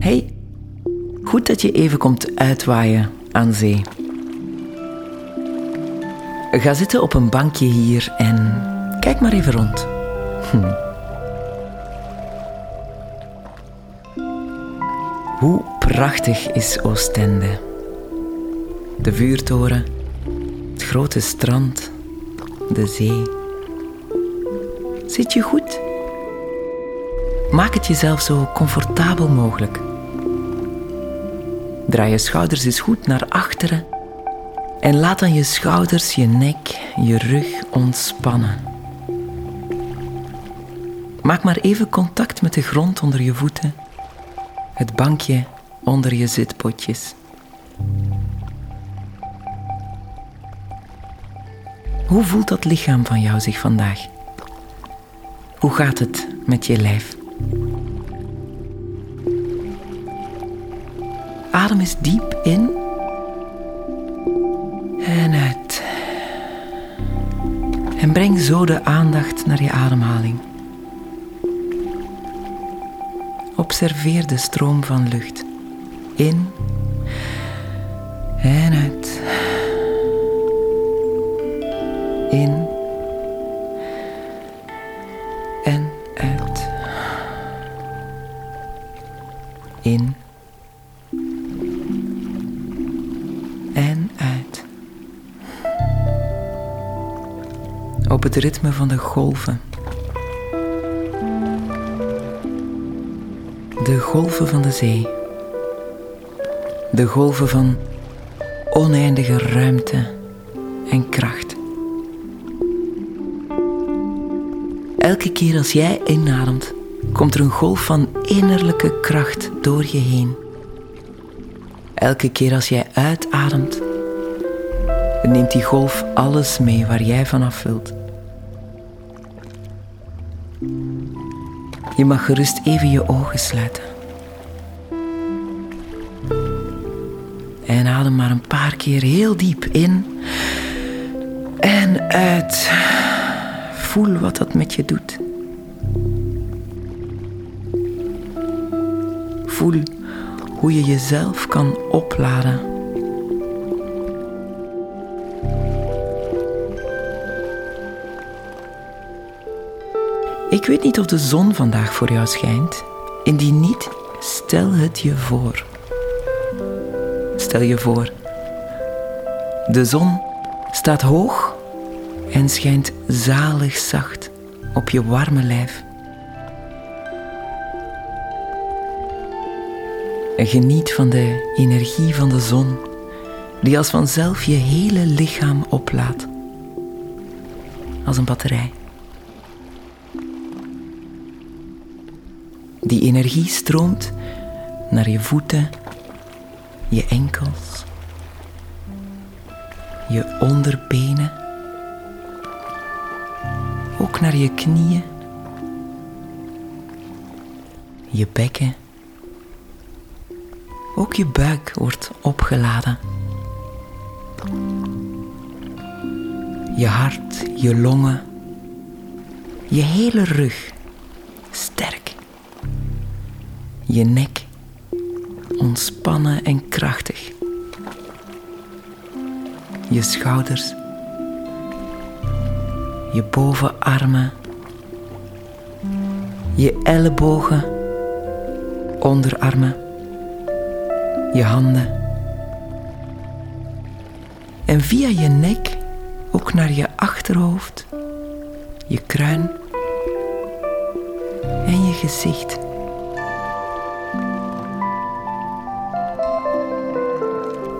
Hey, goed dat je even komt uitwaaien aan zee. Ga zitten op een bankje hier en kijk maar even rond. Hm. Hoe prachtig is Oostende? De vuurtoren, het grote strand, de zee. Zit je goed? Maak het jezelf zo comfortabel mogelijk. Draai je schouders eens goed naar achteren en laat dan je schouders, je nek, je rug ontspannen. Maak maar even contact met de grond onder je voeten, het bankje onder je zitpotjes. Hoe voelt dat lichaam van jou zich vandaag? Hoe gaat het met je lijf? Adem eens diep in en uit. En breng zo de aandacht naar je ademhaling. Observeer de stroom van lucht. In en uit. In en uit. Het ritme van de golven. De golven van de zee. De golven van oneindige ruimte en kracht. Elke keer als jij inademt, komt er een golf van innerlijke kracht door je heen. Elke keer als jij uitademt, neemt die golf alles mee waar jij vanaf wilt. Je mag gerust even je ogen sluiten. En adem maar een paar keer heel diep in en uit. Voel wat dat met je doet. Voel hoe je jezelf kan opladen. Ik weet niet of de zon vandaag voor jou schijnt. Indien niet, stel het je voor. Stel je voor. De zon staat hoog en schijnt zalig zacht op je warme lijf. En geniet van de energie van de zon, die als vanzelf je hele lichaam oplaadt. Als een batterij. Die energie stroomt naar je voeten, je enkels, je onderbenen, ook naar je knieën, je bekken. Ook je buik wordt opgeladen. Je hart, je longen, je hele rug sterk. Je nek ontspannen en krachtig. Je schouders, je bovenarmen, je ellebogen, onderarmen je handen. En via je nek ook naar je achterhoofd, je kruin en je gezicht.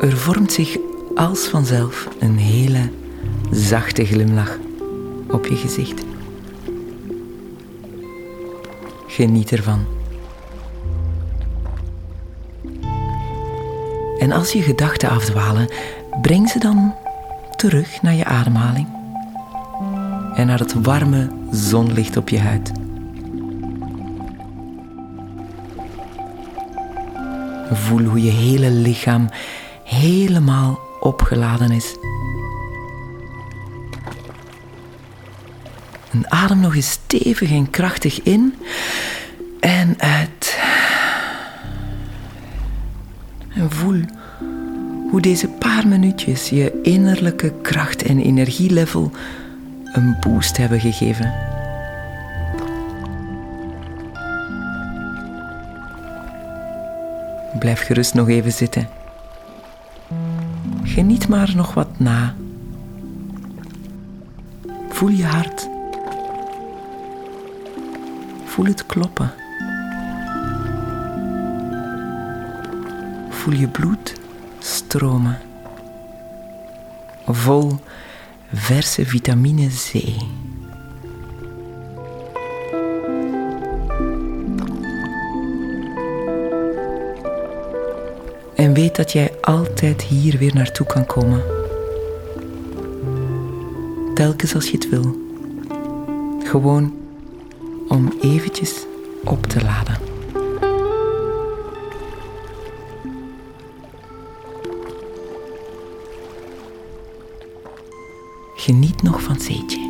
Er vormt zich als vanzelf een hele zachte glimlach op je gezicht. Geniet ervan. En als je gedachten afdwalen, breng ze dan terug naar je ademhaling en naar het warme zonlicht op je huid. Voel hoe je hele lichaam helemaal opgeladen is. En adem nog eens stevig en krachtig in en uit. En voel hoe deze paar minuutjes je innerlijke kracht en energielevel een boost hebben gegeven. Blijf gerust nog even zitten. Geniet maar nog wat na. Voel je hart. Voel het kloppen. Voel je bloed stromen. Vol verse vitamine C. En weet dat jij altijd hier weer naartoe kan komen. Telkens als je het wil. Gewoon om eventjes op te laden. Geniet nog van Zeetje.